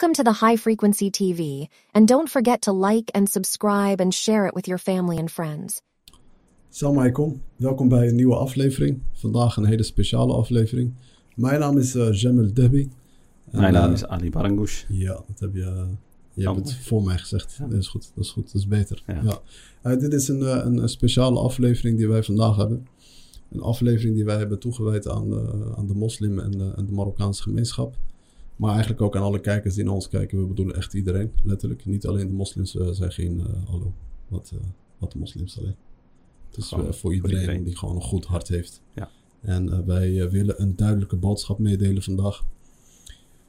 Welcome to the High Frequency TV, and don't forget to like and subscribe and share it with your family and friends. Salam alaikum, welkom bij een nieuwe aflevering. Vandaag een hele speciale aflevering. Mijn naam is uh, Jamel Debi. Mijn naam is Ali Barangush. Ja, dat heb je, uh, je hebt het voor mij gezegd. Ja. Dat is goed, dat is goed, dat is beter. Ja. Ja. Uh, dit is een, een, een speciale aflevering die wij vandaag hebben. Een aflevering die wij hebben toegewijd aan, aan de moslim en, en de Marokkaanse gemeenschap. Maar eigenlijk ook aan alle kijkers die naar ons kijken. We bedoelen echt iedereen, letterlijk. Niet alleen de moslims uh, zijn geen hallo, wat, wat de moslims alleen. Het is Gewoon voor iedereen, voor iedereen. die gewoon een goed hart heeft. Ja. En wij willen een duidelijke boodschap meedelen vandaag.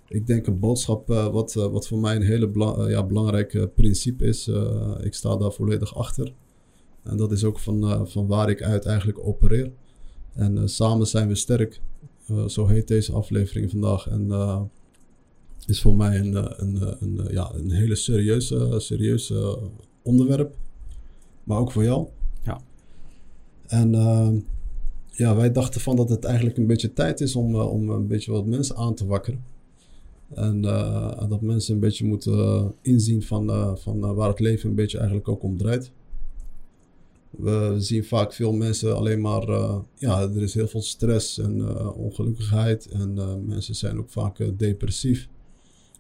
Ik denk een boodschap uh, wat, wat voor mij een hele bela ja, belangrijk principe is. ik sta daar volledig achter. En dat is ook van, van waar ik uit eigenlijk opereer. En samen zijn we sterk. zo heet deze aflevering vandaag. En is voor mij een, een, een, ja, een hele serieuze, serieuze onderwerp. Maar ook voor jou. Ja. En uh, ja, wij dachten van dat het eigenlijk een beetje tijd is om, uh, om een beetje wat mensen aan te wakkeren. En uh, dat mensen een beetje moeten inzien van, van waar het leven een beetje eigenlijk ook om draait. We zien vaak veel mensen alleen maar, ja, er is heel veel stress en ongelukkigheid. En mensen zijn ook vaak depressief.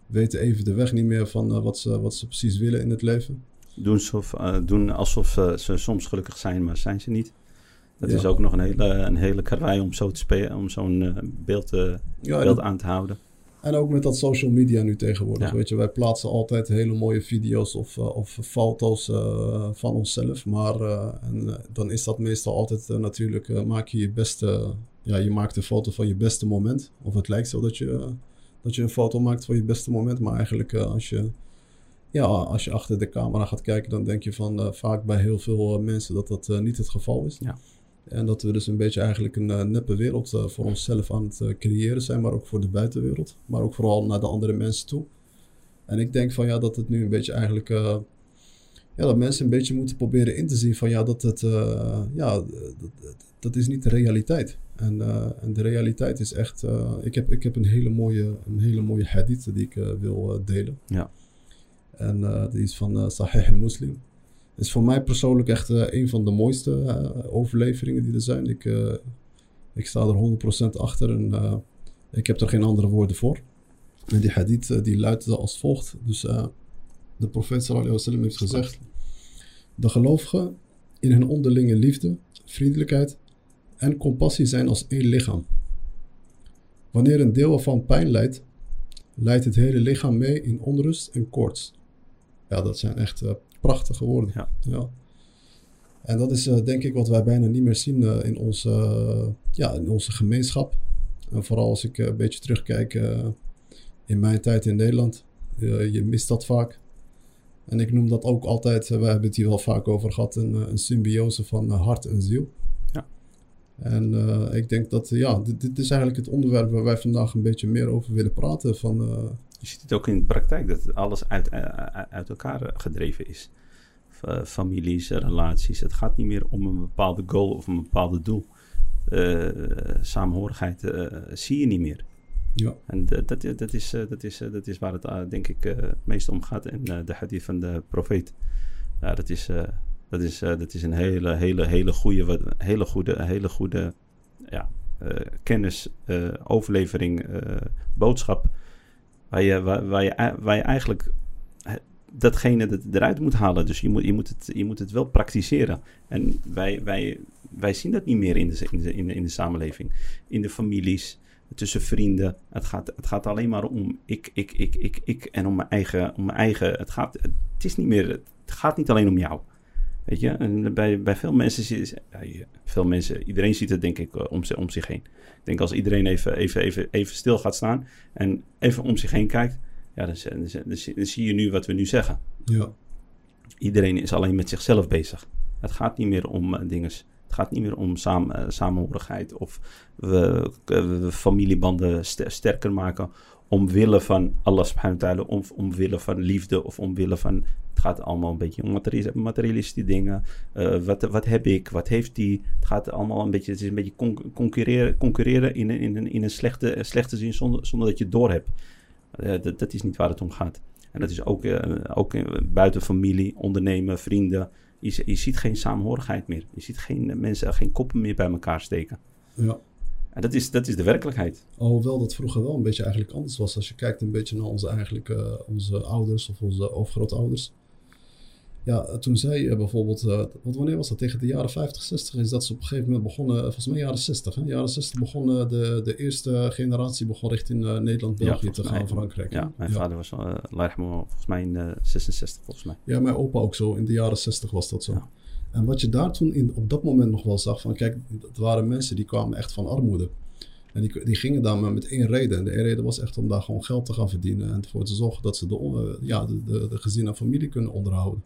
Weten even de weg niet meer van wat, ze, wat ze precies willen in het leven. Doen, alsof, doen alsof ze soms gelukkig zijn, maar zijn ze niet. Dat Ja. is ook nog een hele, een hele karwei om zo te spelen, om zo'n eh, beeld, eh, Ja, beeld aan te houden. En ook met dat social media nu tegenwoordig. Ja. Weet je, wij plaatsen altijd hele mooie video's of, uh, of foto's uh, van onszelf. Maar uh, en, dan is dat meestal altijd natuurlijk, maak je je beste, ja, je maakt een foto van je beste moment. Of het lijkt zo dat je, dat je een foto maakt van je beste moment. Maar eigenlijk uh, als je, ja, als je achter de camera gaat kijken, dan denk je van uh, vaak bij heel veel uh, mensen dat dat uh, niet het geval is. Ja. En dat we dus een beetje eigenlijk een neppe wereld voor onszelf aan het creëren zijn, maar ook voor de buitenwereld. Maar ook vooral naar de andere mensen toe. En ik denk van ja, dat het nu een beetje eigenlijk. ja, dat mensen een beetje moeten proberen in te zien van ja, dat het. ja, dat, dat, dat is niet de realiteit. En, uh, en de realiteit is echt. uh, ik, heb, ik heb een hele mooie, een hele mooie hadith die ik uh, wil delen. Ja. En die is van Sahih al-Muslim is voor mij persoonlijk echt een van de mooiste overleveringen die er zijn. Ik, ik sta er 100% achter en ik heb er geen andere woorden voor. En die hadith die luidt als volgt. Dus de profeet sallallahu alaihi wasallam heeft gezegd. De gelovigen in hun onderlinge liefde, vriendelijkheid en compassie zijn als één lichaam. Wanneer een deel ervan pijn lijdt, leidt het hele lichaam mee in onrust en koorts. Ja, dat zijn echt uh, prachtige woorden. Ja. ja. En dat is uh, denk ik wat wij bijna niet meer zien uh, in, onze, ja, in onze gemeenschap. En vooral als ik een beetje terugkijk in mijn tijd in Nederland. je mist dat vaak. En ik noem dat ook altijd, we hebben het hier wel vaak over gehad, een, een symbiose van hart en ziel. En ik denk dat, ja, dit, dit, is eigenlijk het onderwerp waar wij vandaag een beetje meer over willen praten. Van, je ziet het ook in de praktijk, dat alles uit, uit elkaar gedreven is. Uh, families, relaties. Het gaat niet meer om een bepaalde goal of een bepaald doel. Samenhorigheid uh, zie je niet meer. Ja. En dat, dat, is, dat, is, dat is waar het denk ik het meest om gaat. En de hadith van de profeet. Ja, dat is, dat is, dat is een hele, hele, hele goede, hele goede, hele goede ja, kennis, overlevering, boodschap. Waar je, waar, waar, je, waar je eigenlijk datgene dat eruit moet halen. Dus je moet, je moet, het, je moet het wel praktiseren. En wij, wij, wij zien dat niet meer in de, in, de, in, de, in de samenleving. In de families, tussen vrienden. Het gaat, het gaat alleen maar om ik, ik, ik, ik, ik en om mijn eigen. Om mijn eigen het, gaat, het, is niet meer, het gaat niet alleen om jou. Weet je, en bij, bij veel mensen, ja, veel mensen, iedereen ziet het denk ik om, om zich heen. Ik denk als iedereen even, even, even, even stil gaat staan en even om zich heen kijkt, ja, dan, dan, dan, dan, zie je nu wat we nu zeggen. Ja. Iedereen is alleen met zichzelf bezig. Het gaat niet meer om uh, dingen. Het gaat niet meer om saam, uh, samenhorigheid of we, familiebanden st sterker maken omwille van Allah subhanahu wa ta'ala, om, omwille van liefde of omwille van... Het gaat allemaal een beetje om materialistische dingen. Uh, wat, wat heb ik? Wat heeft die? Het gaat allemaal een beetje... Het is een beetje con concurreren, concurreren in, in, in een slechte, slechte zin zonder, dat je door hebt. Eh, dat, dat is niet waar het om gaat. En dat is ook, eh, ook eh, buiten familie, ondernemen, vrienden. Je, je ziet geen saamhorigheid meer. Je ziet geen eh, mensen, geen koppen meer bij elkaar steken. Ja. En dat is, dat is de werkelijkheid. Alhoewel dat vroeger wel een beetje eigenlijk anders was. Als je kijkt een beetje naar onze, eigenlijk, eh, onze ouders of onze overgrootouders. Ja, toen zij bijvoorbeeld, eh, wat, wanneer was dat? Tegen de jaren 50, 60 is dat ze op een gegeven moment begonnen, eh, volgens mij jaren 60. Hè? Jaren 60 begonnen de, de eerste generatie begon richting Nederland, Ja, België te gaan, mij. Frankrijk. Ja, mijn vader was uh, volgens mij in eh, 66, volgens mij. Ja, mijn opa ook zo. In de jaren 60 was dat zo. Ja. En wat je daar toen in, op dat moment nog wel zag, van kijk, het waren mensen die kwamen echt van armoede. En die, die gingen daar maar met één reden. En de één reden was echt om daar gewoon geld te gaan verdienen. En ervoor te zorgen dat ze de, eh, ja, de, de, de gezin en familie kunnen onderhouden.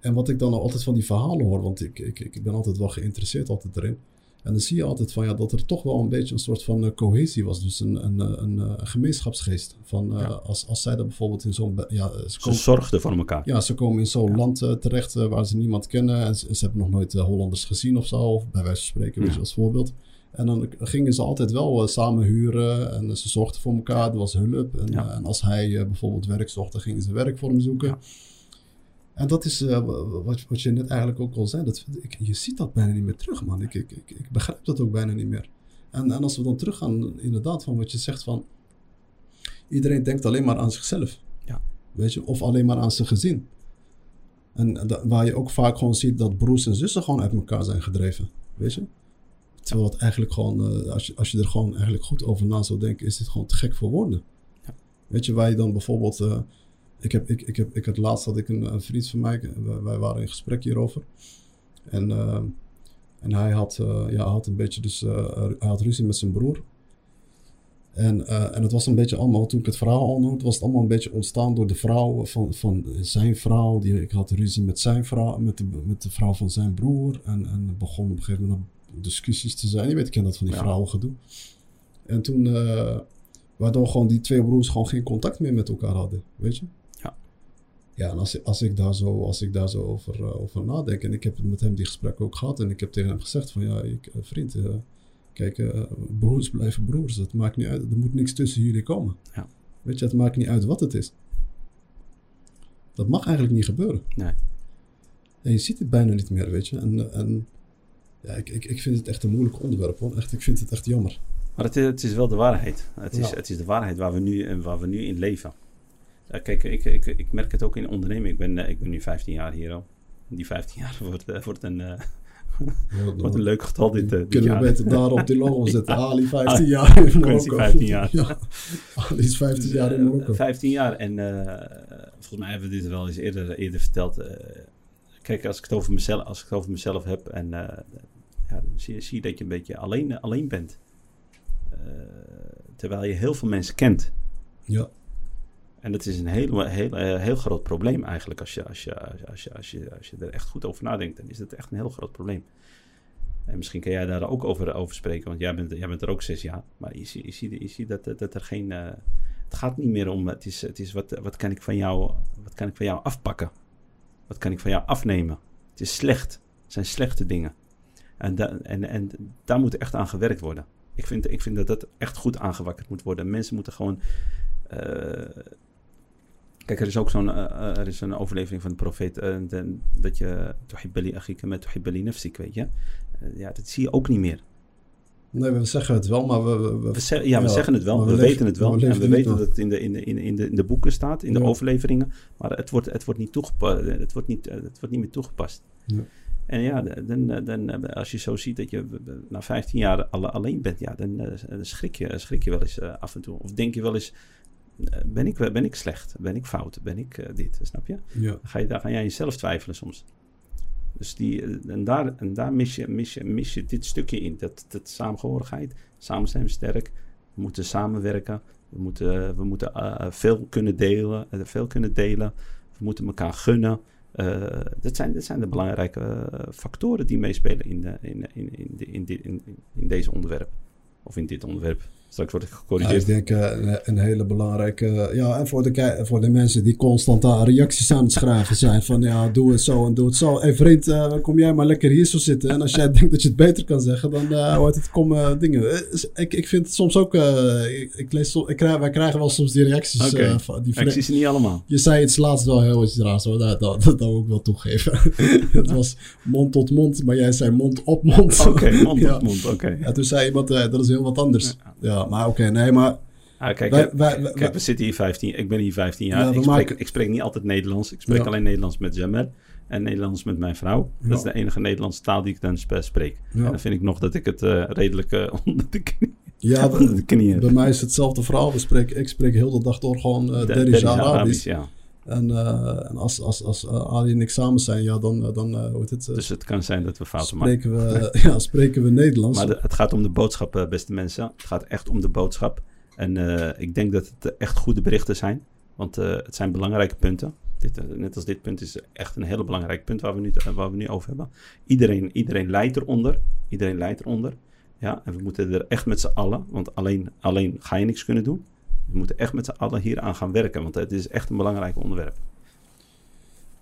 En wat ik dan altijd van die verhalen hoor, want ik, ik, ik ben altijd wel geïnteresseerd altijd erin. En dan zie je altijd van, ja, dat er toch wel een beetje een soort van eh, cohesie was. Dus een, een, eh, een, eh, een gemeenschapsgeest. Van, als, als zij dan bijvoorbeeld in zo'n... Ja, ze Ze komen- zorgden voor elkaar. ja, ze komen in zo'n Ja. land terecht waar ze niemand kennen. En ze, ze hebben nog nooit Hollanders gezien of zo. Of bij wijze van spreken, Ja. als voorbeeld. En dan gingen ze altijd wel samen huren. En ze zorgden voor elkaar. Er was hulp. En, en als hij bijvoorbeeld werk zocht, dan gingen ze werk voor hem zoeken. En dat is eh, wat, wat je net eigenlijk ook al zei. Dat, ik, je ziet dat bijna niet meer terug, man. Ik, ik, ik, ik begrijp dat ook bijna niet meer. En, en als we dan teruggaan, inderdaad, van wat je zegt van... Iedereen denkt alleen maar aan zichzelf. Ja. Weet je, of alleen maar aan zijn gezin. En da- waar je ook vaak gewoon ziet dat broers en zussen gewoon uit elkaar zijn gedreven. Weet je? Terwijl het eigenlijk gewoon, eh, als, je, als je er gewoon eigenlijk goed over na zou denken, is dit gewoon te gek voor woorden. Ja. Weet je, waar je dan bijvoorbeeld. eh, ik, heb, ik, ik, heb, ik had laatst had ik een, een vriend van mij, eh, wij, wij waren in gesprek hierover. En, eh, en hij had, eh, ja, had een beetje, dus hij had ruzie met zijn broer. En, en het was een beetje allemaal, toen ik het verhaal aanhoorde, was het allemaal een beetje ontstaan door de vrouw van, van zijn vrouw. Die, ik had ruzie met zijn vrouw, met de, met de vrouw van zijn broer. En, en er begon op een gegeven moment discussies te zijn. Je weet, ik ken dat van die Ja. vrouwengedoe. En toen, waardoor gewoon die twee broers gewoon geen contact meer met elkaar hadden, weet je. Ja. En als, ik- als ik daar zo, als ik daar zo over, eh, over nadenk, en ik heb met hem die gesprekken ook gehad, en ik heb tegen hem gezegd van, ja, ik, eh, vriend, eh, kijk, broers blijven broers, het maakt niet uit, er moet niks tussen jullie komen. Ja. Weet je, het maakt niet uit wat het is. Dat mag eigenlijk niet gebeuren. Nee. En je ziet het bijna niet meer, weet je. En, en ja, ik, ik, ik vind het echt een moeilijk onderwerp, hoor. Echt, ik vind het echt jammer. Maar het is, het is wel de waarheid. Het is, Ja. het is de waarheid waar we nu, en waar we nu in leven. Ja, kijk, ik, ik, ik merk het ook in onderneming. Ik ben, eh, ik ben nu 15 jaar hier al. Die 15 jaar wordt, eh, wordt, een, eh, wordt een leuk getal dit, dit Kunnen jaar. we beter daar op die logo zetten. Ali 15 Ah, jaar in Marokko. 15 jaar. Ja, Ali is 15 Dus, jaar in Marokko. 15 jaar. En volgens mij hebben we dit wel eens eerder, eerder verteld. kijk, als ik, het over mezelf, als ik het over mezelf heb en ja, zie, zie je dat je een beetje alleen, alleen bent. Terwijl je heel veel mensen kent. Ja, En dat is een heel, heel, eh, heel groot probleem eigenlijk. Als je, als, je, als, je, als, je, als, je, er echt goed over nadenkt, dan is het echt een heel groot probleem. En misschien kan jij daar ook over, over spreken, want jij bent, jij bent er ook zes jaar. Maar je, je, ziet, je ziet dat, dat er geen. eh, het gaat niet meer om. Het is, het is wat, wat, kan ik van jou, wat kan ik van jou afpakken? Wat kan ik van jou afnemen? Het is slecht. Het zijn slechte dingen. En, da, en, en daar moet echt aan gewerkt worden. Ik vind, ik vind dat dat echt goed aangewakkerd moet worden. Mensen moeten gewoon. eh, kijk, er is ook zo'n eh, eh, er is een overlevering van de profeet. eh, de- dat je. Tuhibbali achika met tuhibbali nafsik, weet je. Ja, dat zie je ook niet meer. nee, we zeggen het wel, maar we... we, we- We ze- ja, we Ja, zeggen het wel, we, leven- weten het wel. we en we weten dat het in de, in, de, in, de, in de boeken staat, in de overleveringen. Maar het wordt, het wordt, niet, toegepa- het wordt, niet, het wordt niet meer toegepast. Ja. En ja, dan, dan, als je zo ziet dat je na 15 jaar alle- alleen bent, ja, dan schrik, je, schrik je wel eens af en toe. Of denk je wel eens, ben, ik, ben ik slecht? Ben ik fout? Ben ik eh, dit? Snap je? ja, Dan ga je, daar ga jij jezelf twijfelen soms. Dus die, eh, en daar, en daar mis, je, mis, je, mis je dit stukje in. Dat, dat samenhorigheid. Samen zijn we sterk. We moeten samenwerken. We moeten, we moeten eh, veel kunnen delen. eh, veel kunnen delen. We moeten elkaar gunnen. Eh, dat, zijn, dat zijn de belangrijke eh, factoren die meespelen in, de, in, in, in, de- in, dit- in, in deze onderwerp. Of in dit onderwerp. Straks word ik Ja, gecorrigeerd. ik denk eh, een, een hele belangrijke. ja, en voor de, voor de mensen die constant daar reacties aan het schrijven zijn. Van ja, doe het zo en doe het zo. Hé vriend, eh, kom jij maar lekker hier zo zitten. En als jij denkt dat je het beter kan zeggen, dan eh hoort het kom eh, dingen. Eh, ik, ik vind het soms ook. eh, ik, ik lees, ik krijg, wij krijgen wel soms die reacties. Eh, van die ze niet allemaal. Je zei iets laatst wel heel iets raars hoor. Dat, dat, dat wil ik wel toegeven. het was mond tot mond, maar jij zei mond op mond. Oké, mond ja. op mond, oké. Ja, toen zei iemand, eh, dat is heel wat anders. Ja, maar oké, nee, maar Ah, kijk, Wij- wij- wij- kijk, we zitten hier 15, ik ben hier 15 jaar. Ja, ik, spreek, maken- ik spreek niet altijd Nederlands. Ik spreek Ja. alleen Nederlands met Jamel en Nederlands met mijn vrouw. Ja. Dat is de enige Nederlandse taal die ik dan spreek. Ja. En dan vind ik nog dat ik het eh, redelijk eh, onder, de knie, ja, onder de knie heb. bij mij is hetzelfde verhaal. We spreken, ik spreek heel de dag door gewoon uh, De- Dervish Dervish Arabisch. ja. En, eh, en als, als, als uh, Ali en ik samen zijn, ja, dan, uh, dan uh, hoe heet het, uh, Dus het kan zijn dat we fouten maken. spreken we, ja, spreken we Nederlands. Maar de- het gaat om de boodschap, eh, beste mensen. Het gaat echt om de boodschap. En eh, ik denk dat het echt goede berichten zijn. Want eh, het zijn belangrijke punten. Dit, eh, net als dit punt is echt een hele belangrijk punt waar we nu, eh, waar we nu over hebben. Iedereen, iedereen leidt eronder. Iedereen leidt eronder. Ja, en we moeten er echt met z'n allen, want alleen, alleen ga je niks kunnen doen. We moeten echt met z'n allen hier aan gaan werken, want het is echt een belangrijk onderwerp.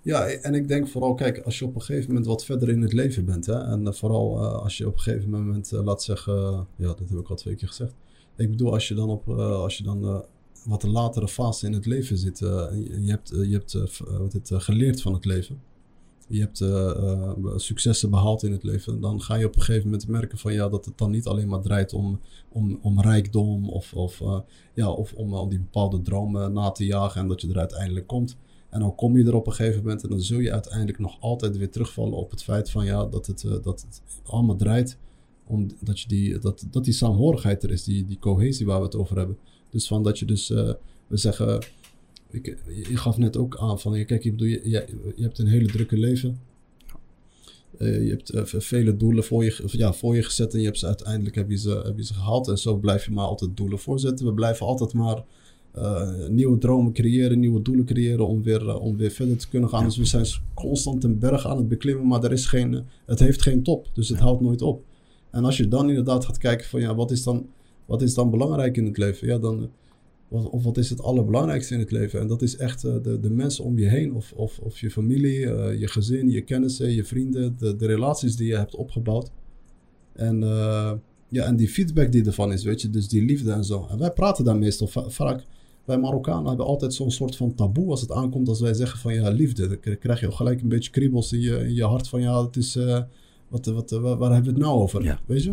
Ja, en ik denk vooral, kijk, als je op een gegeven moment wat verder in het leven bent, hè, en uh, vooral uh, als je op een gegeven moment, uh, laat zeggen, ja, dat heb ik al twee keer gezegd. Ik bedoel, als je dan op, als je dan wat een latere fase in het leven zit, je hebt, je hebt wat het, geleerd van het leven, je hebt successen behaald in het leven, dan ga je op een gegeven moment merken van ja, dat het dan niet alleen maar draait om, om, om rijkdom of, of, uh, ja, of om, om die bepaalde dromen na te jagen en dat je er uiteindelijk komt. En dan kom je er op een gegeven moment en dan zul je uiteindelijk nog altijd weer terugvallen op het feit van ja, dat het, dat het allemaal draait om dat, je die, dat, dat die saamhorigheid er is, die, die cohesie waar we het over hebben. Dus van dat je dus, we zeggen, ik, je gaf net ook aan van, kijk, ik bedoel, je, je, je hebt een hele drukke leven. Uh, je hebt uh, vele doelen voor je, ja, voor je gezet en je hebt ze uiteindelijk heb je ze, heb je ze gehaald. En zo blijf je maar altijd doelen voorzetten. We blijven altijd maar uh, nieuwe dromen creëren, nieuwe doelen creëren om weer, om weer verder te kunnen gaan. Ja. Dus we zijn constant een berg aan het beklimmen, maar er is geen, het heeft geen top. Dus het ja. houdt nooit op. En als je dan inderdaad gaat kijken van ja, wat is dan, wat is dan belangrijk in het leven? Ja, dan, wat, of wat is het allerbelangrijkste in het leven? En dat is echt uh, de, de mensen om je heen, of, of, of je familie, uh, je gezin, je kennissen, je vrienden, de, de relaties die je hebt opgebouwd. En, uh, ja, en die feedback die ervan is, weet je, dus die liefde en zo. En wij praten daar meestal va vaak. Wij Marokkanen hebben altijd zo'n soort van taboe als het aankomt als wij zeggen van ja, liefde. Dan krijg je gelijk een beetje kriebels in je, in je hart van ja, het is, wat, wat, waar, waar hebben we het nou over? Ja. Weet je?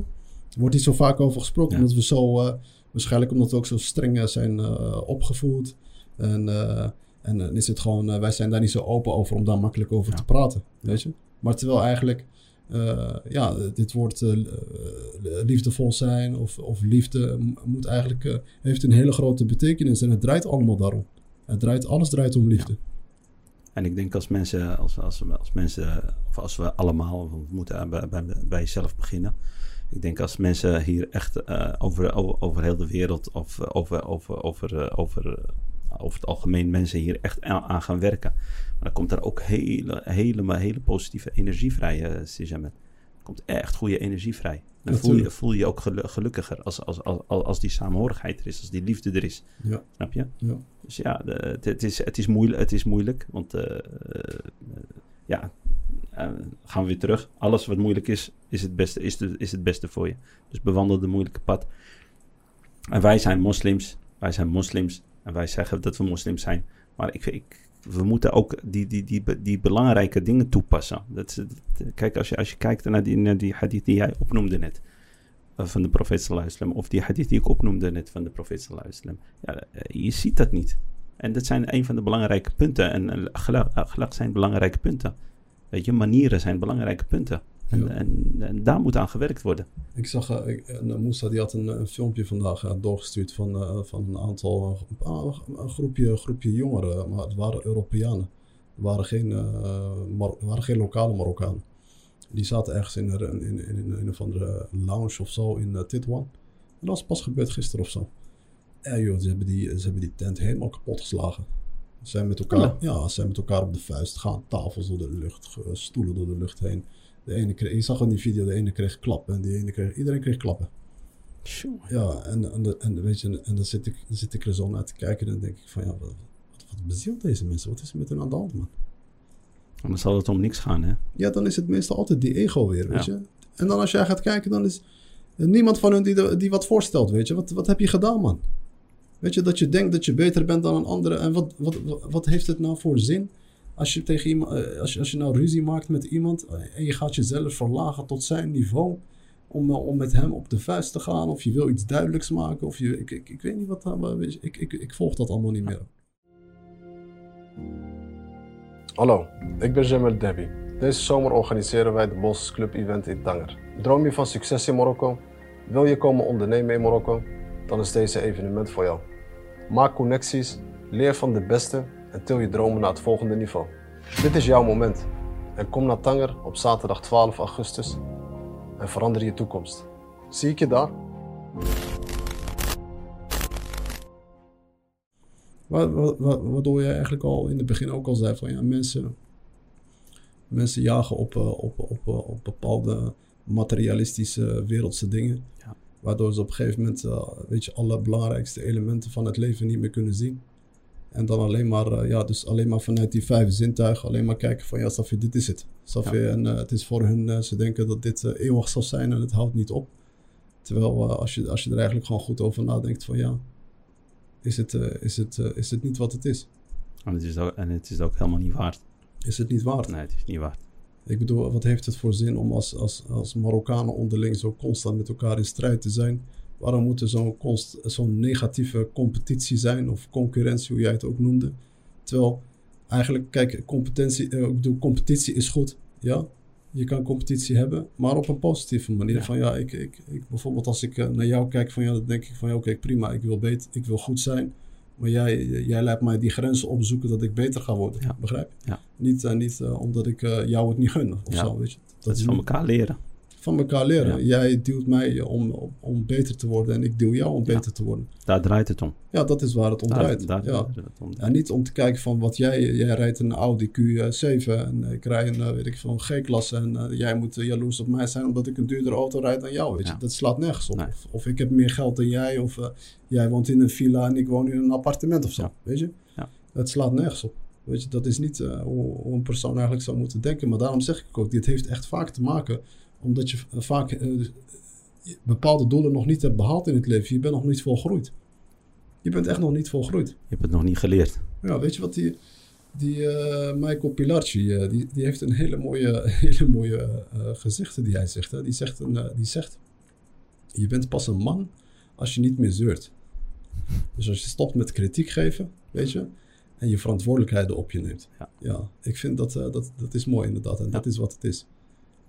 Er wordt niet zo vaak over gesproken, Ja. omdat we zo, waarschijnlijk omdat we ook zo streng zijn uh, opgevoed. En, uh, en dan is het gewoon, wij zijn daar niet zo open over om daar makkelijk over Ja. te praten, weet je? Maar terwijl eigenlijk, ja, dit woord liefdevol zijn of, of liefde moet eigenlijk, heeft een hele grote betekenis en het draait allemaal daarom. Het draait, alles draait om liefde. Ja. En ik denk als mensen, als, als, als mensen, of als we allemaal, we moeten bij, bij, bij jezelf beginnen. Ik denk als mensen hier echt uh, over, over, over heel de wereld of over, over, over, uh, over, over het algemeen mensen hier echt aan, aan, gaan werken. Maar dan komt er ook hele, hele, hele positieve energie vrij, uh. Er komt echt goede energie vrij. Dan voel je, voel je ook gelukkiger als, als, als, als die samenhorigheid er is, als die liefde er is. Ja. Snap je? Ja. Dus ja, het, is, het, is moeilijk, het is moeilijk, want ja, gaan we weer terug. Alles wat moeilijk is, is het beste, is, de, is het beste voor je. Dus bewandel de moeilijke pad. En wij zijn moslims, wij zijn moslims en wij zeggen dat we moslims zijn. Maar ik, ik, we moeten ook die, die, die, die belangrijke dingen toepassen. Dat, kijk, als je, als je kijkt naar die, naar die hadith die jij opnoemde net uh, van de profeet sallallahu of die hadith die ik opnoemde net van de profeet sallallahu ja, je ziet dat niet. En dat zijn een van de belangrijke punten. En gelag zijn belangrijke punten. Weet je, manieren zijn belangrijke punten. En, Ja. en, en daar moet aan gewerkt worden. Ik zag, uh, Moussa die had een, een filmpje vandaag uh, doorgestuurd van, uh, van een aantal, uh, een groepje, groepje jongeren, maar het waren Europeanen. Het waren geen, waren geen lokale Marokkanen. Die zaten ergens in een, in, in, in een of andere lounge of zo in Titwan. En dat is pas gebeurd gisteren of zo. Ja joh, ze hebben die, ze hebben die tent helemaal kapot geslagen. Ze zijn met elkaar, Ja. zijn met elkaar op de vuist gaan, tafels door de lucht, ge- stoelen door de lucht heen. De ene kreeg, je zag in die video, de ene kreeg klappen en de ene kreeg, iedereen kreeg klappen. Tjonge. Ja, en, en, de- en, weet je, en dan zit ik, dan zit ik er zo naar te kijken en dan denk ik van ja, wat, wat, wat bezielt deze mensen? Wat is er met hun aan de hand, man? En dan zal het om niks gaan, hè? Ja, dan is het meestal altijd die ego weer, weet Ja. je. En dan als jij gaat kijken, dan is niemand van hun die, die wat voorstelt, weet je. Wat, wat heb je gedaan, man? Weet je, dat je denkt dat je beter bent dan een andere. En wat, wat, wat, heeft het nou voor zin? Als je, tegen iemand, eh, als, je, als je nou ruzie maakt met iemand eh, en je gaat jezelf verlagen tot zijn niveau om, eh, om met hem op de vuist te gaan, of je wil iets duidelijks maken, of je, ik, ik, ik weet niet wat, maar ik, ik, ik volg dat allemaal niet meer. Hallo, ik ben Jamel Debbie. Deze zomer organiseren wij de Bos Club Event in Tanger. Droom je van succes in Marokko? Wil je komen ondernemen in Marokko? Dan is deze evenement voor jou. Maak connecties, leer van de beste en til je dromen naar het volgende niveau. Dit is jouw moment. En kom naar Tanger op zaterdag 12 augustus en verander je toekomst. Zie ik je daar? Wa- wa- wa- Waardoor je eigenlijk al in het begin ook al zei van ja, mensen, mensen jagen op, eh, op, op, eh, op bepaalde materialistische wereldse dingen. Waardoor ze op een gegeven moment eh, weet je, alle belangrijkste elementen van het leven niet meer kunnen zien. En dan alleen maar, eh, ja, dus alleen maar vanuit die vijf zintuigen, alleen maar kijken van ja, Safi, dit is het. Safi, en eh, het is voor hun, ze denken dat dit eeuwig zal zijn en het houdt niet op. Terwijl als, je, als je er eigenlijk gewoon goed over nadenkt van ja, is het, is het, is het niet wat het is. En het is ook, en het is ook helemaal niet waard. Is het niet waard? Nee, het is niet waard. Ik bedoel, wat heeft het voor zin om als, als, als Marokkanen onderling zo constant met elkaar in strijd te zijn? Waarom moet er zo'n zo'n negatieve competitie zijn of concurrentie, hoe jij het ook noemde? Terwijl eigenlijk, kijk, competentie, eh, ik bedoel, competitie is goed, ja. Je kan competitie hebben, maar op een positieve manier. Ja. Van ja, ik, ik, ik, bijvoorbeeld als ik eh, naar jou kijk, van ja, dan denk ik van ja, oké, prima, ik wil beter, ik wil goed zijn. Maar jij, jij laat mij die grenzen opzoeken dat ik beter ga worden. Ja. Begrijp? Ja. Niet, eh, niet eh, omdat ik eh, jou het niet gun of Ja. zo, weet je. Dat is van elkaar leren. Van elkaar leren. Ja. Jij duwt mij om, om, om beter te worden en ik duw jou om Ja. beter te worden. Daar draait het om. Ja, dat is waar het om Daar, draait. daar ja. het om. En niet om te kijken van wat jij... Jij rijdt een Audi Q7 en ik rij een, eh, weet ik veel, een G-klasse... en eh, jij moet jaloers op mij zijn omdat ik een duurdere auto rijd dan jou. Weet je? Dat slaat nergens op. Nee. Of, of ik heb meer geld dan jij of eh, jij woont in een villa en ik woon in een appartement of zo. Weet je? Ja. Het slaat nergens op. Weet je, dat is niet hoe, hoe een persoon eigenlijk zou moeten denken. Maar daarom zeg ik ook, dit heeft echt vaak te maken omdat je eh, vaak eh, bepaalde doelen nog niet hebt behaald in het leven. Je bent nog niet volgroeid. Je bent echt nog niet volgroeid. Je hebt het nog niet geleerd. Ja, weet je wat die, die eh, Michael Pilarchi, eh, die, die heeft een hele mooie, hele mooie gezegde die hij zegt. Hè? Die, zegt een, die zegt, je bent pas een man als je niet meer zeurt. Dus als je stopt met kritiek geven, weet je, en je verantwoordelijkheden op je neemt. Ja. ik vind dat, dat, dat is mooi inderdaad. En dat is wat het is.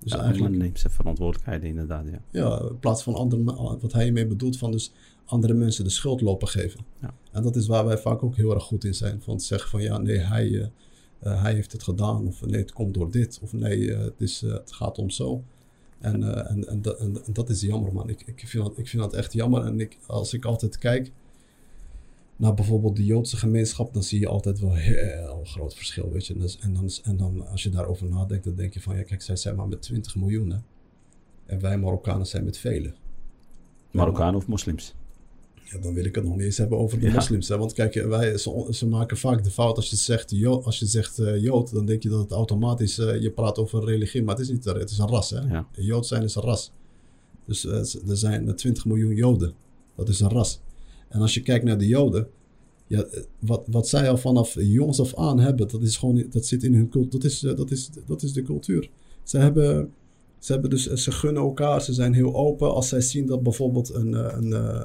Dus ja, eigenlijk, neemt zijn verantwoordelijkheden inderdaad, ja. ja, in plaats van andere, me- wat hij ermee bedoelt van dus andere mensen de schuld lopen geven. Ja. En dat is waar wij vaak ook heel erg goed in zijn. Van zeggen van ja, nee, hij, eh, eh, hij heeft het gedaan. Of nee, het komt door dit. Of nee, eh, het, is, het gaat om zo. En, en, en, dat- en, en dat is jammer, man. Ik, ik, vind dat, ik vind dat echt jammer. En ik, als ik altijd kijk naar bijvoorbeeld de Joodse gemeenschap, dan zie je altijd wel heel groot verschil, weet je. En, dus- en, dan, en dan als je daarover nadenkt, dan denk je van ja, kijk, zij zijn maar met 20 miljoen, hè. En wij Marokkanen zijn met velen. Marokkanen of moslims. Ja, dan wil ik het nog niet eens hebben over de Ja. moslims. Hè? Want kijk, wij, ze, ze maken vaak de fout als je zegt, jo, als je zegt eh, Jood, dan denk je dat het automatisch, eh, je praat over religie, maar het is niet, het is een ras. Hè? Ja. Jood zijn is een ras. Dus eh, er zijn eh, 20 miljoen Joden. Dat is een ras. En als je kijkt naar de Joden, ja, eh, wat, wat zij al vanaf jongs af aan hebben, dat is gewoon, dat zit in hun cultuur, dat is, eh, dat is, dat is de cultuur. Ze hebben, ze hebben dus, ze gunnen elkaar, ze zijn heel open. Als zij zien dat bijvoorbeeld een, eh, een, eh,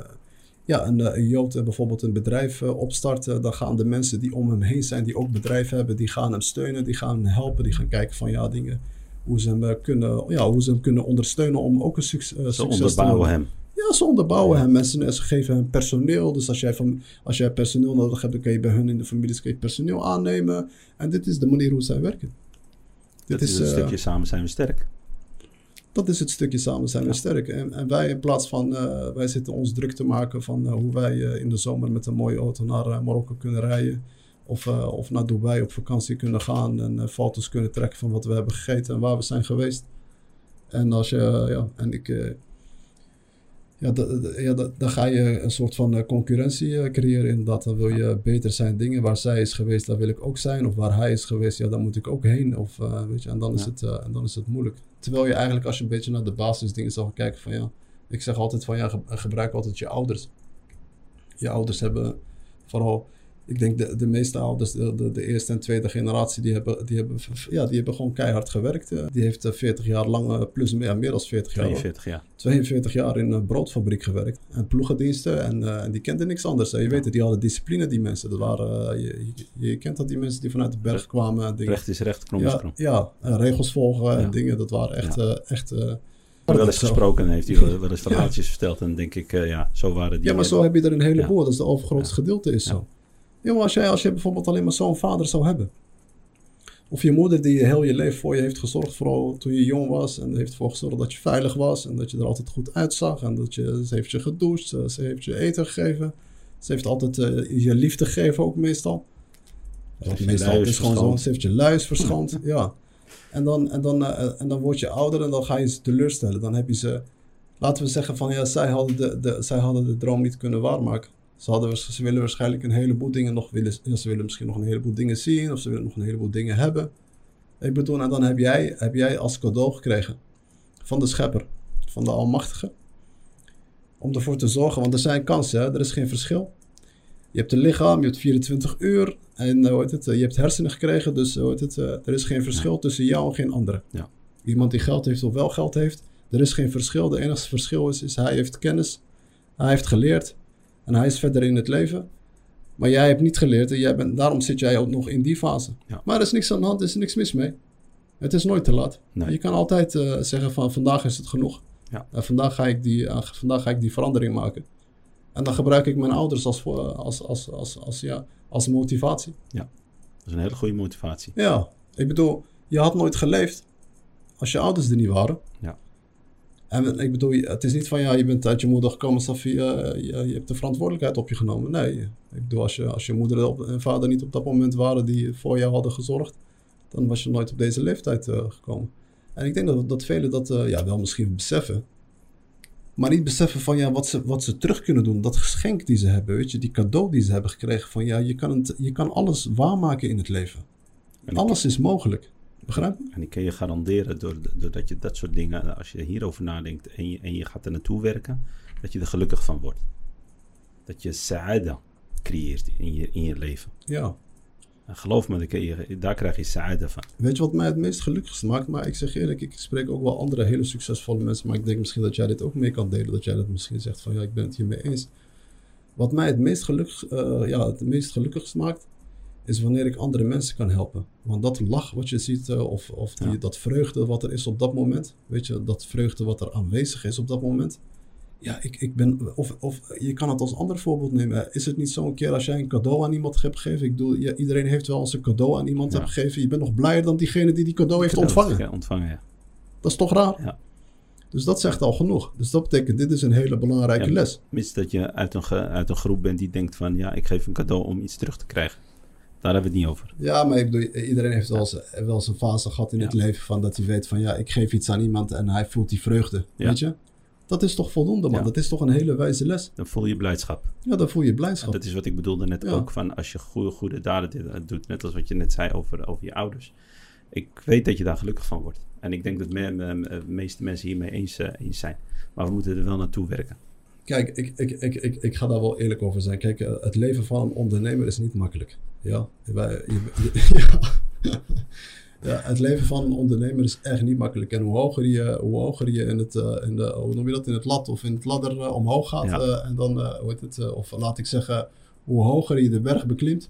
ja, een, eh, een Jood eh, bijvoorbeeld een bedrijf eh, opstart, eh, dan gaan de mensen die om hem heen zijn, die ook bedrijf hebben, die gaan hem steunen, die gaan hem helpen, die gaan kijken van ja, dingen, hoe ze hem, eh, kunnen, ja, hoe ze hem kunnen ondersteunen om ook een succes, eh, Ze succes te onderbouwen worden. hem. Ja, ze onderbouwen hem. Mensen, ze geven hem personeel. Dus als jij, van, als jij personeel nodig hebt, dan kan je bij hun in de families kan je personeel aannemen. En dit is de manier hoe zij werken. Dit Dit is een eh, stukje samen zijn we sterk. dat is het stukje samen zijn we Ja. sterk. En, en wij in plaats van, eh, wij zitten ons druk te maken van eh, hoe wij in de zomer met een mooie auto naar Marokko kunnen rijden. Of, of naar Dubai op vakantie kunnen gaan en foto's kunnen trekken van wat we hebben gegeten en waar we zijn geweest. En als je, ja, en ik, ja, ja da- dan ga je een soort van eh, concurrentie eh, creëren inderdaad. Dan wil je beter zijn dingen. Waar zij is geweest, daar wil ik ook zijn. Of waar hij is geweest, ja, daar moet ik ook heen. Of, eh, weet je, en, dan is het, en dan is het moeilijk. Terwijl je eigenlijk, als je een beetje naar de basisdingen zou gaan kijken van ja... Ik zeg altijd van ja, ge- gebruik altijd je ouders. Je ouders hebben vooral... Ik denk de, de meeste ouders, de, de, de eerste en tweede generatie, die hebben, die hebben, ja, die hebben gewoon keihard gewerkt. eh. Die heeft eh, 40 jaar lang, eh, plus meer, ja, meer dan 40 jaar. hoor. 42 jaar. 42 jaar in een broodfabriek gewerkt. En ploegendiensten. En, eh, en die kenden niks anders. hè. Je weet het, die hadden discipline, die mensen. Dat waren, eh, je, je, je kent dat, die mensen die vanuit de berg kwamen. Dingen. Recht is recht, krom is ja, krom. ja, en regels volgen Ja. en dingen. Dat waren echt... eh, echt eh, wel eens gesproken en heeft hij wel, eens verhaaltjes verteld. En denk ik, eh, ja, zo waren die. Ja, maar zo heb je er een heleboel. Ja. Dat is de overgrootste Ja. gedeelte is Ja. zo. Maar als jij, als je bijvoorbeeld alleen maar zo'n vader zou hebben. Of je moeder die heel je leven voor je heeft gezorgd, vooral toen je jong was. En heeft ervoor gezorgd dat je veilig was. En dat je er altijd goed uitzag. En dat je, ze heeft je gedoucht. Ze, ze heeft je eten gegeven. Ze heeft altijd eh, je liefde gegeven ook meestal. Meestal is gewoon zo. Ze heeft je luis verschoond. ja. En dan, en, dan, eh, en dan word je ouder en dan ga je ze teleurstellen. Dan heb je ze... Laten we zeggen van ja, zij hadden de, de, zij hadden de droom niet kunnen waarmaken. Ze, hadden, ze willen waarschijnlijk een heleboel dingen nog willen. Ze willen misschien nog een heleboel dingen zien. Of ze willen nog een heleboel dingen hebben. Ik bedoel, en dan heb jij, heb jij als cadeau gekregen van de schepper, van de Almachtige. Om ervoor te zorgen, want er zijn kansen, hè? er is geen verschil. Je hebt een lichaam, je hebt 24 uur en eh, hoe heet het, eh, je hebt hersenen gekregen, dus eh, hoe heet het, er is geen verschil tussen jou en geen andere. Ja. Iemand die geld heeft of wel geld heeft, er is geen verschil. De enige verschil is, is hij heeft kennis, hij heeft geleerd en hij is verder in het leven. Maar jij hebt niet geleerd en jij bent, daarom zit jij ook nog in die fase. Ja. Maar er is niks aan de hand, er is niks mis mee. Het is nooit te laat. Nee. Je kan altijd eh, zeggen van vandaag is het genoeg. Ja. Vandaag ga, ik die, eh, vandaag ga ik die verandering maken. En dan gebruik ik mijn ouders als, als, als, als, als, ja, als motivatie. Dat is een hele goede motivatie. Ja, ik bedoel, je had nooit geleefd als je ouders er niet waren. En ik bedoel, het is niet van ja, je bent uit je moeder gekomen, Safi, eh, je, je hebt de verantwoordelijkheid op je genomen. Nee, ik bedoel, als je, als je moeder en vader niet op dat moment waren die voor jou hadden gezorgd, dan was je nooit op deze leeftijd eh, gekomen. En ik denk dat, dat velen dat eh, ja, wel misschien beseffen. Maar niet beseffen van ja, wat, ze, wat ze terug kunnen doen. Dat geschenk die ze hebben, weet je, die cadeau die ze hebben gekregen. Van ja, je kan, het, je kan alles waarmaken in het leven. En Alles is mogelijk. Begrijp je? En ik kan je garanderen, door- doordat je dat soort dingen, als je hierover nadenkt en je, en je gaat er naartoe werken, dat je er gelukkig van wordt. Dat je sa'ada creëert in je, in je leven. Ja. En geloof me, je- daar krijg je sa'ada van. Weet je wat mij het meest gelukkigst maakt? Maar ik zeg eerlijk, ik spreek ook wel andere hele succesvolle mensen. Maar ik denk misschien dat jij dit ook mee kan delen. Dat jij dat misschien zegt van ja, ik ben het hiermee eens. Wat mij het meest, gelukkig, eh, ja, het meest gelukkigst maakt, is wanneer ik andere mensen kan helpen. Want dat lach wat je ziet, eh, of, of die, Ja. dat vreugde wat er is op dat moment. Weet je, dat vreugde wat er aanwezig is op dat moment. Ja, ik, ik ben, of, of je kan het als ander voorbeeld nemen. Is het niet zo een keer als jij een cadeau aan iemand hebt gegeven? Ik bedoel, ja, iedereen heeft wel eens een cadeau aan iemand Ja. hebt gegeven. Je bent nog blijer dan diegene die die cadeau heeft ontvangen. Ontvangen, ja. Dat is toch raar? Ja. Dus dat zegt al genoeg. Dus dat betekent, dit is een hele belangrijke Ja. les. Mits dat je uit een, ge- uit een groep bent die denkt van, ja, ik geef een cadeau om iets terug te krijgen. Daar hebben we het niet over. Ja, maar ik bedoel, iedereen heeft wel eens, wel fase gehad in het leven van dat hij weet van ja, ik geef iets aan iemand en hij voelt die vreugde. Weet je? Dat is toch voldoende, man. Ja. Dat is toch een hele wijze les. Dan voel je blijdschap. Ja, dan voel je En blijdschap. dat is wat ik bedoelde net Ja. ook van als je goede, goede daden eh, doet, net als wat je net zei over, over je ouders. Ik weet dat je daar gelukkig van wordt. En ik denk dat de meeste mensen hiermee eens, eh, eens zijn. Maar we moeten er wel naartoe werken. Kijk, ik, ik, ik, ik, ik ga daar wel eerlijk over zijn. Kijk, eh, het leven van een ondernemer is niet makkelijk. Ja, Wij- je- je- ja. ja, het leven van een ondernemer is echt niet makkelijk. En hoe hoger je, hoe hoger je in het, eh, in de, hoe noem je dat, in het lat of in het ladder eh, omhoog gaat. Ja. eh, en dan, hoe heet het, of laat ik zeggen, hoe hoger je de berg beklimt,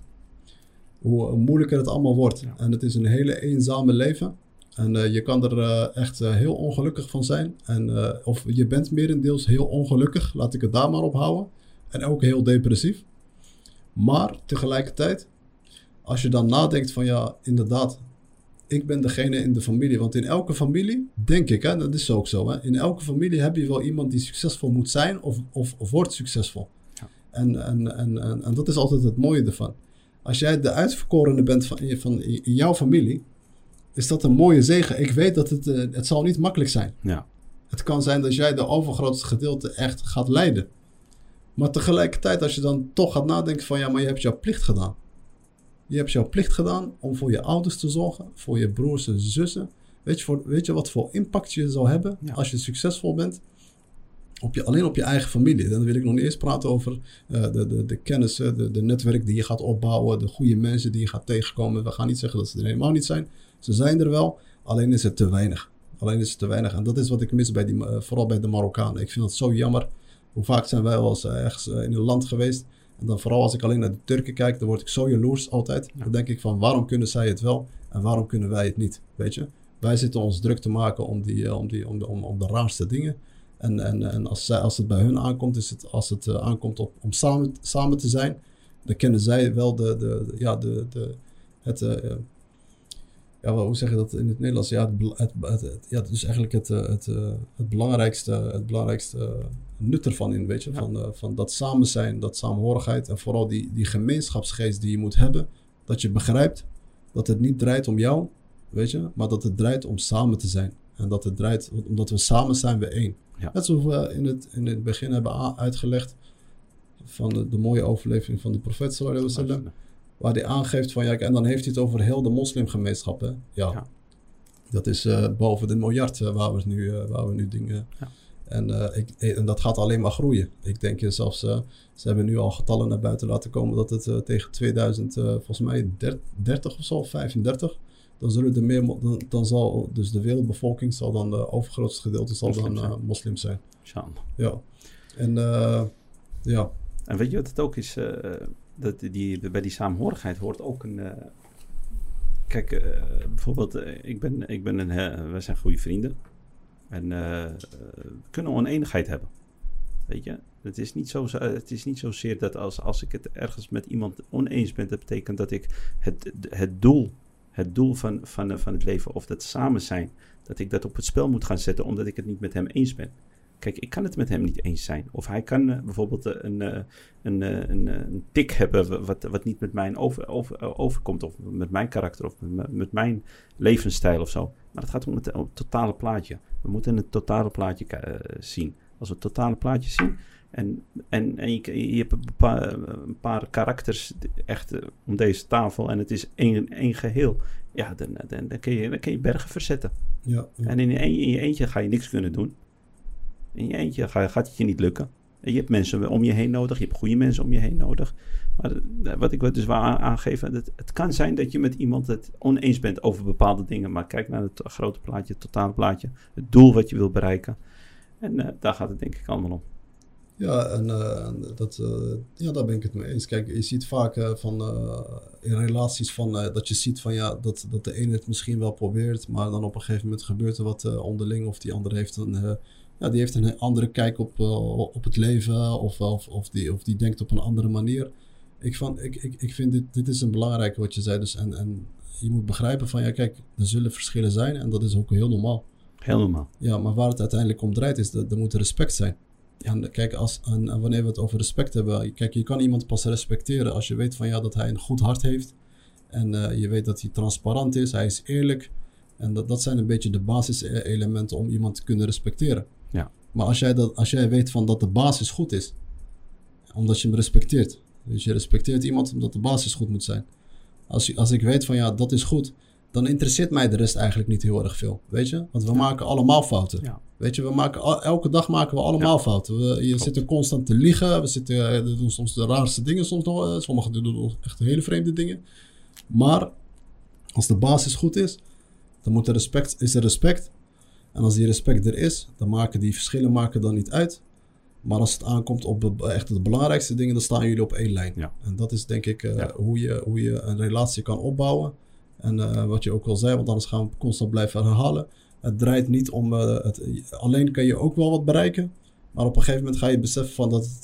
hoe moeilijker het allemaal wordt. Ja. En het is een hele eenzame leven. En je kan er echt heel ongelukkig van zijn. En, of je bent merendeels heel ongelukkig, laat ik het daar maar op houden. En ook heel depressief. Maar tegelijkertijd, als je dan nadenkt van ja, inderdaad, ik ben degene in de familie. Want in elke familie, denk ik, hè, dat is ook zo. Hè, in elke familie heb je wel iemand die succesvol moet zijn of, of, of wordt succesvol. Ja. En, en, en, en, en dat is altijd het mooie ervan. Als jij de uitverkorene bent van, in- van in jouw familie, is dat een mooie zegen. Ik weet dat het, eh, het zal niet makkelijk zijn. Ja, Het Het kan zijn dat jij de overgrootste gedeelte echt gaat leiden. Maar tegelijkertijd, als je dan toch gaat nadenken van ja, maar je hebt jouw plicht gedaan. Je hebt jouw plicht gedaan om voor je ouders te zorgen, voor je broers en zussen. Weet je, voor, weet je wat voor impact je zal hebben Ja. als je succesvol bent? Op je, alleen op je eigen familie. Dan wil ik nog niet eens praten over eh, de, de, de kennissen, de, de netwerk die je gaat opbouwen, de goede mensen die je gaat tegenkomen. We gaan niet zeggen dat ze er helemaal niet zijn. Ze zijn er wel, alleen is het te weinig. Alleen is het te weinig. En dat is wat ik mis bij die, eh, vooral bij de Marokkanen. Ik vind het zo jammer. Hoe vaak zijn wij wel eens eh, ergens in een land geweest. En dan vooral als ik alleen naar de Turken kijk, dan word ik zo jaloers altijd. Dan denk ik van waarom kunnen zij het wel en waarom kunnen wij het niet? Weet je? Wij zitten ons druk te maken om, die, eh, om, die, om, de, om, om de raarste dingen. En, en, en als, zij, als het bij hun aankomt, is het, als het eh, aankomt op, om samen, samen te zijn, dan kennen zij wel de, de, de- ja, de, de, het, eh, ja, hoe zeg je dat in het Nederlands? Ja, het, het, het, ja dus eigenlijk het, het, het belangrijkste, het belangrijkste nut ervan in, weet je? Ja. Van, eh, van dat samen zijn, dat samenhorigheid en vooral die, die gemeenschapsgeest die je moet hebben. Dat je begrijpt dat het niet draait om jou, weet je, maar dat het draait om samen te zijn. En dat het draait, omdat we samen zijn we één. Ja. Net zoals we in het, in het begin hebben uitgelegd van de, de mooie overlevering van de profeet sallallahu alaihi wasallam. Waar hij aangeeft van, ja, en dan heeft hij het over heel de moslimgemeenschap. Hè? Ja. Ja. Dat is eh, boven de miljard eh, waar, we nu, waar we nu dingen. Ja. En, eh, ik, eh, en dat gaat alleen maar groeien. Ik denk zelfs, eh, ze hebben nu al getallen naar buiten laten komen dat het tegen 2000, eh, volgens mij 30 of zo, 35, dan zullen er meer, dan, dan zal dus de wereldbevolking zal dan de overgrootste gedeelte zal Moslim dan zijn. moslim zijn. Ja. En ja, En weet je wat het ook is? dat die, bij die saamhorigheid hoort ook een. kijk, bijvoorbeeld, ik ben, ik ben een. we zijn goede vrienden. En eh, eh, we kunnen oneenigheid hebben. Weet je? Het is niet, zo, het is niet zozeer dat als, als ik het ergens met iemand oneens ben, dat betekent dat ik het, het doel, het doel van, van, van het leven of dat samen zijn, dat ik dat op het spel moet gaan zetten omdat ik het niet met hem eens ben. Kijk, ik kan het met hem niet eens zijn. Of hij kan eh, bijvoorbeeld eh, een, eh, een, een, een tik hebben wat, wat niet met mij over, over, overkomt. Of met mijn karakter of met, met mijn levensstijl of zo. Maar het gaat om het, om het totale plaatje. We moeten het totale plaatje zien. Als we het totale plaatje zien en, en, en je, je hebt een paar, een paar karakters echt om deze tafel en het is één, één geheel. Ja, dan, dan, dan, kun je, dan kun je bergen verzetten. ja, ja. En in in je eentje ga je niks kunnen doen. In je eentje ga, gaat het je niet lukken. En je hebt mensen om je heen nodig. Je hebt goede mensen om je heen nodig. Maar wat ik dus aan- aangeven. Het, kan zijn dat je met iemand het oneens bent over bepaalde dingen. Maar kijk naar het grote plaatje, het totale plaatje. Het doel wat je wil bereiken. En eh, daar gaat het denk ik allemaal om. Ja, en eh, dat, eh, ja, daar ben ik het mee eens. Kijk, je ziet vaak van, in relaties van, dat je ziet van ja, dat, dat de ene het misschien wel probeert, maar dan op een gegeven moment gebeurt er wat onderling of die andere heeft een, ja, die heeft een andere kijk op, eh, op het leven of, of, of, die, of die denkt op een andere manier. Ik, van, ik, ik, ik vind dit, dit is een belangrijke wat je zei. Dus en, en je moet begrijpen van ja, kijk, er zullen verschillen zijn en dat is ook heel normaal. Heel normaal. Ja, maar waar het uiteindelijk om draait is dat er moet respect zijn. En kijk, als, en, en wanneer we het over respect hebben, kijk, je kan iemand pas respecteren als je weet van ja, dat hij een goed hart heeft. En eh, je weet dat hij transparant is, hij is eerlijk. En dat, dat zijn een beetje de basiselementen om iemand te kunnen respecteren. Ja. Maar als jij, dat, als jij weet van dat de basis goed is, omdat je hem respecteert. Dus je respecteert iemand omdat de basis goed moet zijn. Als, als ik weet van ja, dat is goed, dan interesseert mij de rest eigenlijk niet heel erg veel. Weet je? Want we maken allemaal fouten. Ja. Weet je, we maken, elke dag maken we allemaal fouten. We, je zit er constant te liegen. We, zitten, eh, we doen soms de raarste dingen. Soms nog, eh, sommigen doen echt hele vreemde dingen. Maar als de basis goed is, dan moet er respect, is er respect. En als die respect er is, dan maken die verschillen maken dan niet uit. Maar als het aankomt op de, echt de belangrijkste dingen, dan staan jullie op één lijn. Ja. En dat is denk ik eh, Ja. hoe, je, hoe je een relatie kan opbouwen. En eh, wat je ook al zei, want anders gaan we constant blijven herhalen. Het draait niet om. eh, het, alleen kan je ook wel wat bereiken. Maar op een gegeven moment ga je beseffen van dat het,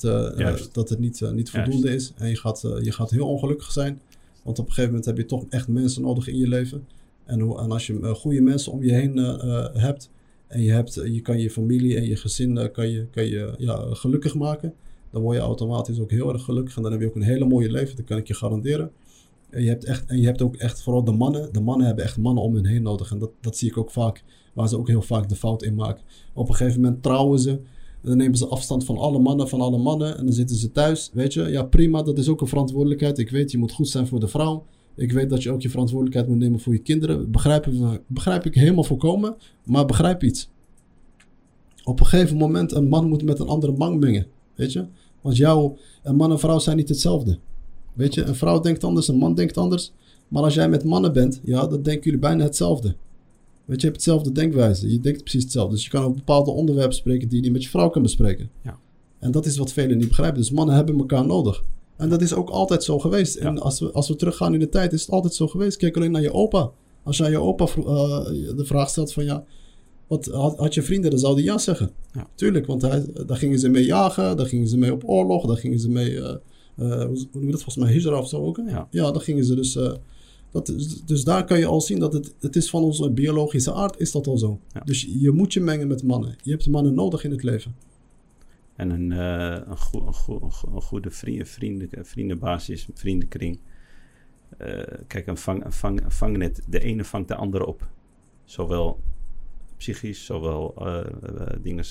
dat het niet, niet Juist. voldoende is. En je gaat, je gaat heel ongelukkig zijn. Want op een gegeven moment heb je toch echt mensen nodig in je leven. En, hoe, en als je goede mensen om je heen hebt. En je, hebt, je kan je familie en je gezin eh, kan je, kan je, ja, gelukkig maken. Dan word je automatisch ook heel erg gelukkig. En dan heb je ook een hele mooie leven. Dat kan ik je garanderen. En je hebt, echt, en je hebt ook echt, vooral de mannen, de mannen hebben echt mannen om hun heen nodig. En dat, dat zie ik ook vaak, waar ze ook heel vaak de fout in maken. Op een gegeven moment trouwen ze, dan nemen ze afstand van alle mannen, van alle mannen. En dan zitten ze thuis, weet je. Ja, prima, dat is ook een verantwoordelijkheid. Ik weet, je moet goed zijn voor de vrouw. Ik weet dat je ook je verantwoordelijkheid moet nemen voor je kinderen. Begrijp, begrijp ik helemaal volkomen, maar begrijp iets. Op een gegeven moment, een man moet met een andere man mengen, weet je. Want jouw, een man en vrouw zijn niet hetzelfde. Weet je, een vrouw denkt anders, een man denkt anders. Maar als jij met mannen bent, ja, dan denken jullie bijna hetzelfde. Weet je, je hebt hetzelfde denkwijze. Je denkt precies hetzelfde. Dus je kan over bepaalde onderwerpen spreken die je niet met je vrouw kan bespreken. Ja. En dat is wat velen niet begrijpen. Dus mannen hebben elkaar nodig. En dat is ook altijd zo geweest. En als we, als we teruggaan in de tijd, is het altijd zo geweest. Kijk alleen naar je opa. Als je aan je opa uh, de vraag stelt van ja, wat, had, had, je vrienden, dan zou hij ja zeggen. Ja. Tuurlijk, want hij, daar gingen ze mee jagen, daar gingen ze mee op oorlog, daar gingen ze mee, uh, uh, hoe noem je dat volgens mij, Hijra of zo ook. Ja. ja, daar gingen ze dus... Dat, dus daar kan je al zien dat het, het is van onze biologische aard, is dat al zo. Ja. Dus je moet je mengen met mannen. Je hebt mannen nodig in het leven. En een, uh, een, go een, go een, goede vrienden, vrienden, vriendenbasis, vriendenkring. Uh, kijk, een, vang, een, vang, een vangnet, de ene vangt de andere op. Zowel psychisch, zowel uh, dingen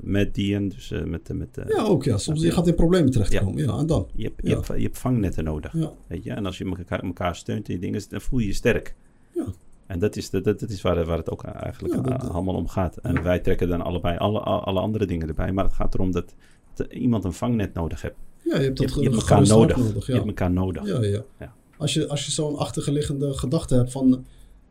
met dieren, dus met... met ja, ook ja. Soms je gaat in problemen terechtkomen, ja. ja, en dan? Je hebt, je, hebt, je hebt vangnetten nodig, Ja. weet je. En als je elkaar, elkaar steunt in die dingen, dan voel je je sterk. Ja. En dat is, dat, dat is waar, waar het ook eigenlijk Ja, dat- a- allemaal om gaat. En Ja. wij trekken dan allebei alle, alle andere dingen erbij. Maar het gaat erom dat, dat iemand een vangnet nodig hebt. Ja, je hebt, dat je hebt elkaar nodig. Je hebt elkaar nodig. Ja, ja. Ja. Als je, als je zo'n achterliggende gedachte hebt van...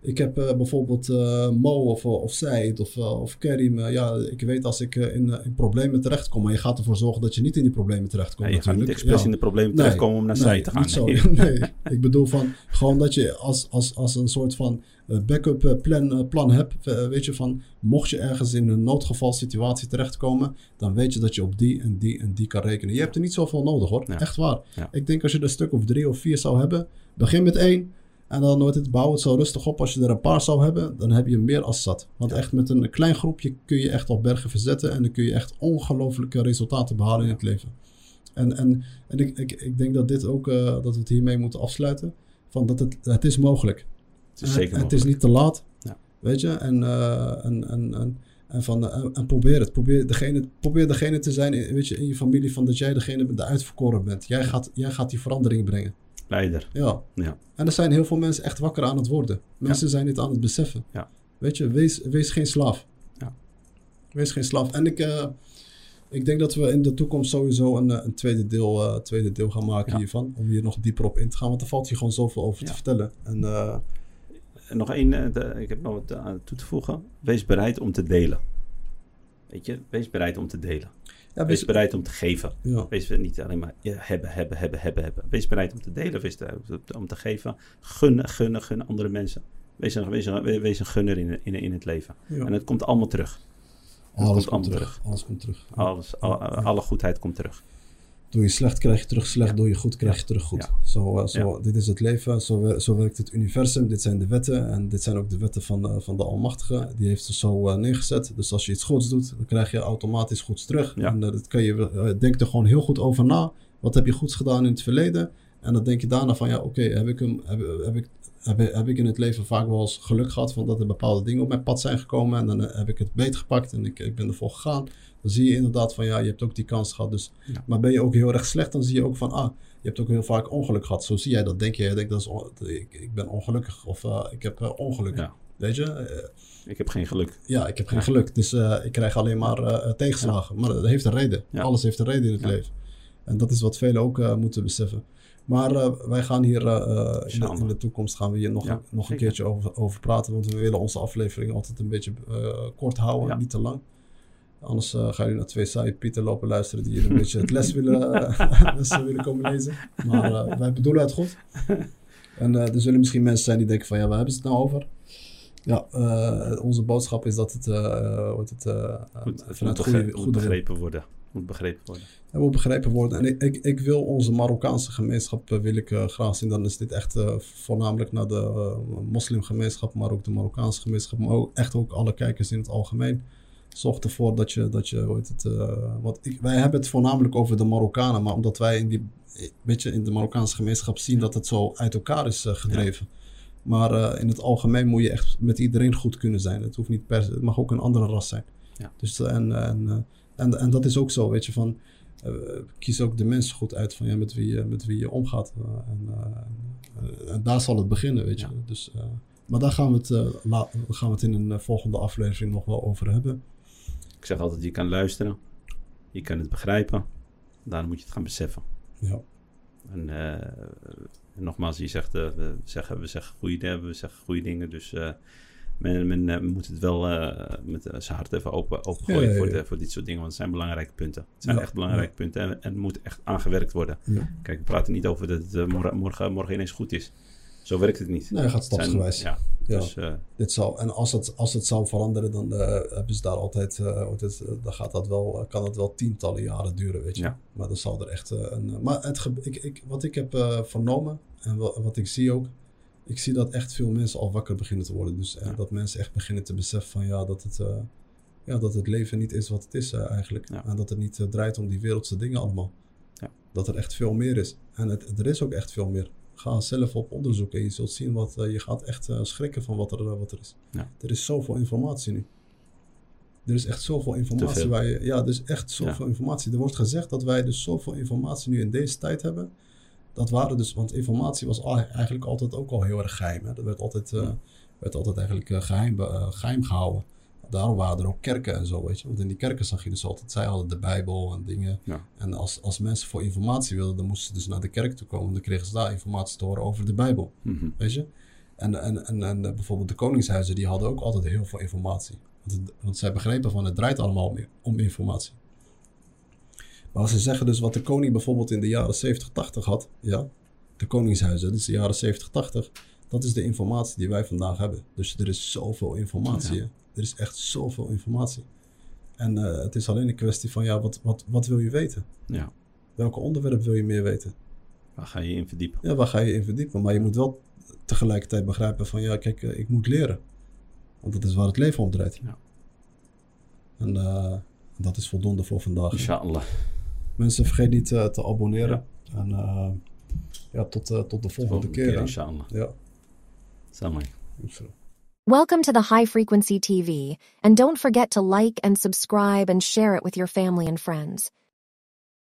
Ik heb eh, bijvoorbeeld eh, Mo of, of Said of, eh, of Karim. eh, ja, ik weet als ik eh, in, eh, in problemen terechtkom. Maar je gaat ervoor zorgen dat je niet in die problemen terechtkomt. Ja, je gaat niet expres Ja. in de problemen Nee, terechtkomen om naar zij nee, te gaan. niet zo. Nee. Nee, ik bedoel van gewoon dat je als, als, als een soort van eh, backup eh, plan, eh, plan hebt. eh, weet je van, mocht je ergens in een noodgevalsituatie terechtkomen, dan weet je dat je op die en die en die kan rekenen. Je hebt er niet zoveel nodig hoor. Ja. Echt waar. Ja. Ik denk als je er een stuk of drie of vier zou hebben, begin met één. En dan nooit het bouwen het zo rustig op. Als je er een paar zou hebben, dan heb je meer als zat. Want echt met een klein groepje kun je echt op bergen verzetten. En dan kun je echt ongelooflijke resultaten behalen in het leven. En, en, en ik, ik, ik denk dat dit ook, eh, dat we het hiermee moeten afsluiten. Van dat het, het is mogelijk. Het is zeker En het is mogelijk. niet te laat. Ja. Weet je? En, eh, en, en, en, en, van, eh, en probeer het. Probeer degene, probeer degene te zijn in, weet je, in je familie van dat jij degene de uitverkoren bent. Jij gaat, jij gaat die verandering brengen. Leider. Ja. Ja. En er zijn heel veel mensen echt wakker aan het worden. Mensen zijn dit aan het beseffen. Ja. Weet je, wees, wees geen slaaf. Ja. Wees geen slaaf. En ik, eh, ik denk dat we in de toekomst sowieso een, eh, een tweede, deel, eh, tweede deel gaan maken Ja. hiervan. Om hier nog dieper op in te gaan. Want er valt hier gewoon zoveel over te vertellen. En En nog één, de- ik heb nog wat aan toe te voegen. Wees bereid om te delen. Weet je, wees bereid om te delen. Ja, Wees wees, bereid om te geven. ja. Wees niet alleen maar hebben, hebben, hebben, hebben, hebben. Wees bereid om te delen, wees bereid om te geven. Gun, gunnen, gun andere mensen. Wees een, wees een, wees een gunner in, in, in het leven. ja. En het komt allemaal terug. Alles komt komt allemaal terug. Alles komt terug. Alles, al- alle goedheid komt terug. Doe je slecht, krijg je terug slecht. Doe je goed, krijg je terug goed. Zo, eh, zo, Dit is het leven, zo, zo werkt het universum. Dit zijn de wetten en dit zijn ook de wetten van, eh, van de Almachtige. Die heeft ze zo eh, neergezet. Dus als je iets goeds doet, dan krijg je automatisch goeds terug. En dat kan je, denk er gewoon heel goed over na. Wat heb je goeds gedaan in het verleden? En dan denk je daarna van, ja, oké, heb, ik hem, heb, heb, ik, heb, heb ik in het leven vaak wel eens geluk gehad van dat er bepaalde dingen op mijn pad zijn gekomen. En dan heb ik het beet gepakt en ik, ik ben ervoor gegaan. Dan zie je inderdaad van, ja, je hebt ook die kans gehad. Dus, Ja. Maar ben je ook heel erg slecht, dan zie je ook van, ah, je hebt ook heel vaak ongeluk gehad. Zo zie jij dat, denk je. Denkt, dat is on- ik, ik ben ongelukkig of eh, ik heb eh, ongeluk. Ja. Weet je? Eh, Ik heb geen geluk. ja, ik heb geen geluk. Dus ik krijg alleen maar tegenslagen. Maar dat heeft een reden. Alles heeft een reden in het leven. En dat is wat velen ook moeten beseffen. Maar wij gaan hier in, de, Inshallah. in de toekomst gaan we hier nog, Ja, nog een zeker. keertje over, over praten. Want we willen onze aflevering altijd een beetje kort houden, Ja. niet te lang. Anders eh, gaan jullie naar twee Pieter lopen luisteren die een beetje het les willen, eh, les willen komen lezen. Maar eh, wij bedoelen het goed. En er zullen misschien mensen zijn die denken van ja, waar hebben ze het nou over? Ja, onze boodschap is dat het, wordt het, Goed, het vanuit moet, goede, begrepen worden. Moet begrepen worden. het moet begrepen worden. En ik, ik, ik wil onze Marokkaanse gemeenschap wil ik, graag zien. Dan is dit echt voornamelijk naar de moslimgemeenschap, maar ook de Marokkaanse gemeenschap, maar ook echt ook alle kijkers in het algemeen. Zorg ervoor dat je, dat je hoe heet het, eh, want ik, wij hebben het voornamelijk over de Marokkanen, maar omdat wij in die, weet je, in de Marokkaanse gemeenschap zien dat het zo uit elkaar is eh, gedreven. Maar eh, in het algemeen moet je echt met iedereen goed kunnen zijn. Het hoeft niet per het mag ook een andere ras zijn. Ja. Dus, en, en, en, en dat is ook zo, weet je, van kies ook de mensen goed uit van ja, met, wie, je- met wie je omgaat. En, en daar zal het beginnen, weet je. Ja. Dus, maar daar gaan we, het, la- gaan we het in een volgende aflevering nog wel over hebben. Ik zeg altijd, je kan luisteren. Je kan het begrijpen. Daarom moet je het gaan beseffen. Ja, En eh, nogmaals, je zegt, eh, we, zeggen, we zeggen goede dingen, we zeggen goede dingen. Dus eh, men, men moet het wel met zijn hart even open, opengooien Ja, ja, ja. Voor, de- voor dit soort dingen. Want het zijn belangrijke punten. Het zijn echt belangrijke punten en, en het moet echt aangewerkt worden. Kijk, we praten niet over dat het morgen, morgen ineens goed is. Zo werkt het niet. Nee, gaat Het zijn- stapsgewijs. Ja, Ja. dus eh, Dit zou, en als het, als het zou veranderen, dan eh, hebben ze daar altijd, altijd eh, dan gaat dat wel, kan het wel tientallen jaren duren, weet je. Ja. Maar dan zal er echt een. maar het, ik, ik, wat ik heb vernomen en wa- wat ik zie ook, ik zie dat echt veel mensen al wakker beginnen te worden. Dus Ja. dat mensen echt beginnen te beseffen van ja, dat het, ja, dat het leven niet is wat het is eigenlijk. En dat het niet draait om die wereldse dingen allemaal. Ja. Dat er echt veel meer is. En het, er is ook echt veel meer. Ga zelf op onderzoek en je zult zien wat, eh, je gaat echt eh, schrikken van wat er, eh, wat er is. Ja. Er is zoveel informatie nu. Er is echt zoveel informatie waar je, ja, er is echt zoveel informatie. Er wordt gezegd dat wij dus zoveel informatie nu in deze tijd hebben. Dat waren dus, want informatie was eigenlijk altijd ook al heel erg geheim. Hè? Dat werd altijd, werd altijd eigenlijk eh, geheim, eh, geheim gehouden. Daarom waren er ook kerken en zo, weet je. Want in die kerken zag je dus altijd, zij hadden de Bijbel en dingen. Ja. En als, als mensen voor informatie wilden, dan moesten ze dus naar de kerk toe komen. Dan kregen ze daar informatie te horen over de Bijbel, mhm. weet je. En, en, en, en eh, bijvoorbeeld de koningshuizen, die hadden ook altijd heel veel informatie. Want, het- want zij begrepen van, het draait allemaal om, om informatie. Maar als ze zeggen dus wat de koning bijvoorbeeld in de jaren 70, 80 had, ja, de koningshuizen, dus de jaren 70, 80, dat is de informatie die wij vandaag hebben. Dus er is zoveel informatie. Ja. Er is echt zoveel informatie. En eh, het is alleen een kwestie van, ja, wat, wat, wat wil je weten? ja. Welke onderwerp wil je meer weten? Waar ga je in verdiepen? Ja, waar ga je in verdiepen? Maar je moet wel tegelijkertijd begrijpen van, ja, kijk, eh, ik moet leren. Want dat is waar het leven om draait. Ja. En eh, dat is voldoende voor vandaag. Inshallah. Mensen, vergeet niet te abonneren. En ja, tot, tot de volgende, keer. inshallah. Ja. Alaikum. Welcome to the High Frequency TV, and don't forget to like and subscribe and share it with your family and friends.